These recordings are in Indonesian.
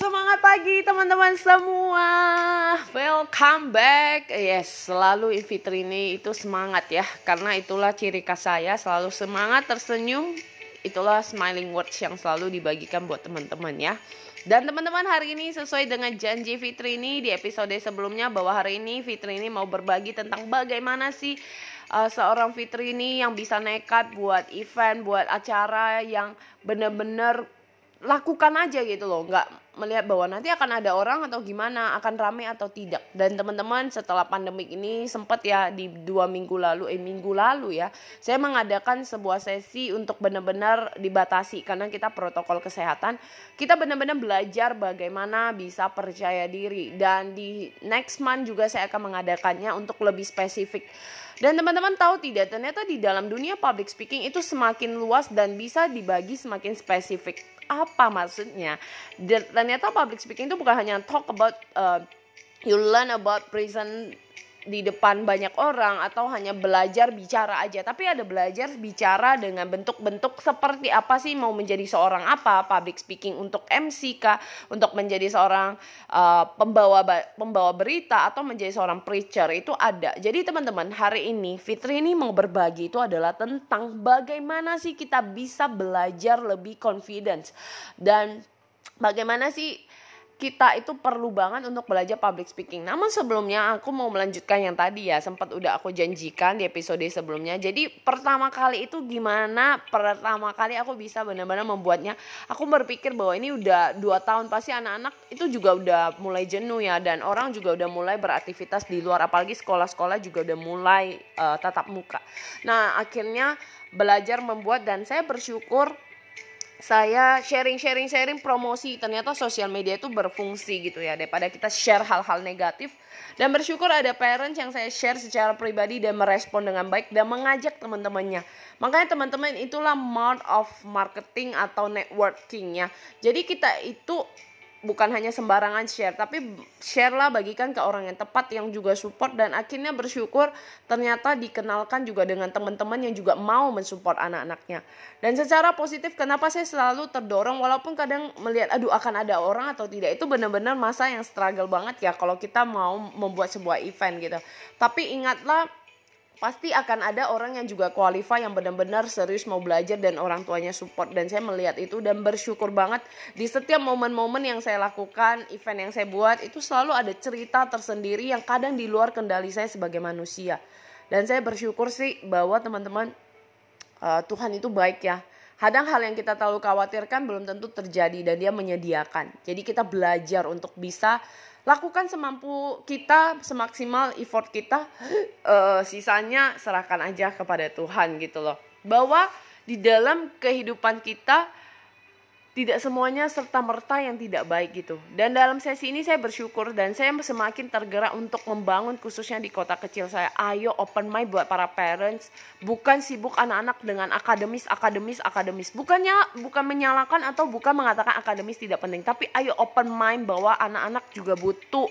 Semangat pagi teman-teman semua. Welcome back. Yes, selalu Fitri ini itu semangat ya. Karena itulah ciri khas saya Selalu semangat, tersenyum. Itulah smiling words yang selalu dibagikan buat teman-teman ya. Dan teman-teman hari ini sesuai dengan janji Fitri ini di episode sebelumnya bahwa hari ini Fitri ini mau berbagi tentang bagaimana sih uh, seorang Fitri ini yang bisa nekat buat event, buat acara yang benar-benar lakukan aja gitu loh. Nggak melihat bahwa nanti akan ada orang atau gimana akan rame atau tidak. Dan teman-teman setelah pandemik ini sempat ya di dua minggu lalu eh minggu lalu ya saya mengadakan sebuah sesi untuk benar-benar dibatasi. Karena kita protokol kesehatan kita benar-benar belajar bagaimana bisa percaya diri. Dan di next month juga saya akan mengadakannya untuk lebih spesifik. Dan teman-teman tahu tidak, ternyata di dalam dunia public speaking itu semakin luas dan bisa dibagi semakin spesifik. Apa maksudnya? Dan ternyata public speaking itu bukan hanya talk about uh, you learn about present di depan banyak orang atau hanya belajar bicara aja. Tapi ada belajar bicara dengan bentuk-bentuk seperti apa sih mau menjadi seorang apa public speaking untuk MC kah untuk menjadi seorang uh, pembawa pembawa berita atau menjadi seorang preacher itu ada. Jadi teman-teman hari ini Fitri ini mau berbagi itu adalah tentang bagaimana sih kita bisa belajar lebih confidence. Dan bagaimana sih kita itu perlu banget untuk belajar public speaking. Namun sebelumnya aku mau melanjutkan yang tadi ya, sempat udah aku janjikan di episode sebelumnya. Jadi pertama kali itu gimana pertama kali aku bisa benar-benar membuatnya. Aku berpikir bahwa ini udah dua tahun pasti anak-anak itu juga udah mulai jenuh ya dan orang juga udah mulai beraktivitas di luar apalagi sekolah-sekolah juga udah mulai uh, tatap muka. Nah akhirnya belajar membuat dan saya bersyukur saya sharing sharing sharing promosi. Ternyata sosial media itu berfungsi gitu ya daripada kita share hal-hal negatif. Dan bersyukur ada parents yang saya share secara pribadi dan merespon dengan baik dan mengajak teman-temannya. Makanya teman-teman itulah mart of marketing atau networking ya jadi kita itu bukan hanya sembarangan share tapi share lah bagikan ke orang yang tepat yang juga support dan akhirnya bersyukur ternyata dikenalkan juga dengan teman-teman yang juga mau mensupport anak-anaknya. Dan secara positif kenapa saya selalu terdorong walaupun kadang melihat aduh akan ada orang atau tidak itu benar-benar masa yang struggle banget ya kalau kita mau membuat sebuah event gitu. Tapi ingatlah pasti akan ada orang yang juga qualify yang benar-benar serius mau belajar dan orang tuanya support. Dan saya melihat itu dan bersyukur banget di setiap momen-momen yang saya lakukan event yang saya buat itu selalu ada cerita tersendiri yang kadang di luar kendali saya sebagai manusia. Dan saya bersyukur sih bahwa teman-teman uh, Tuhan itu baik ya. Kadang hal yang kita terlalu khawatirkan belum tentu terjadi dan dia menyediakan. Jadi kita belajar untuk bisa lakukan semampu kita semaksimal effort kita uh, sisanya serahkan aja kepada Tuhan gitu loh. Bahwa di dalam kehidupan kita tidak semuanya serta merta yang tidak baik gitu. Dan dalam sesi ini saya bersyukur dan saya semakin tergerak untuk membangun khususnya di kota kecil saya. Ayo open mind buat para parents, bukan sibuk anak-anak dengan akademis, akademis, akademis. Bukannya bukan menyalahkan atau bukan mengatakan akademis tidak penting, tapi ayo open mind bahwa anak-anak juga butuh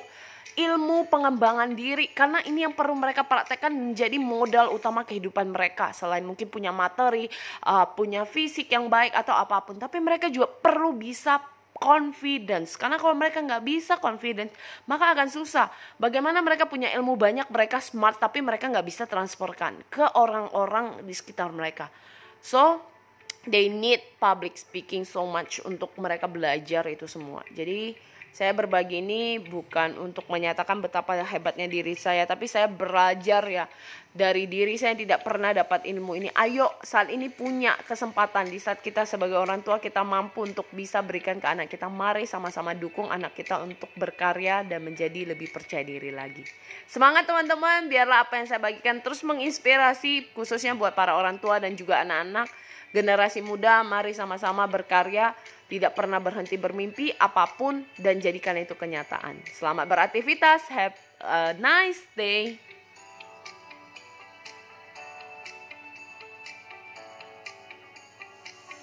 ilmu pengembangan diri. Karena ini yang perlu mereka praktekkan menjadi modal utama kehidupan mereka. Selain mungkin punya materi uh, punya fisik yang baik atau apa pun. Tapi mereka juga perlu bisa confidence. Karena kalau mereka nggak bisa confidence maka akan susah. Bagaimana mereka punya ilmu banyak mereka smart tapi mereka nggak bisa transferkan ke orang-orang di sekitar mereka. So they need public speaking so much untuk mereka belajar itu semua. Jadi saya berbagi ini bukan untuk menyatakan betapa hebatnya diri saya, tapi saya belajar ya dari diri saya yang tidak pernah dapat ilmu ini. Ayo saat ini punya kesempatan di saat kita sebagai orang tua kita mampu untuk bisa berikan ke anak kita. Mari sama-sama dukung anak kita untuk berkarya dan menjadi lebih percaya diri lagi. Semangat teman-teman, biarlah apa yang saya bagikan terus menginspirasi khususnya buat para orang tua dan juga anak-anak generasi muda. Mari sama-sama berkarya tidak pernah berhenti bermimpi apa pun dan jadikan itu kenyataan. Selamat beraktivitas, have a nice day.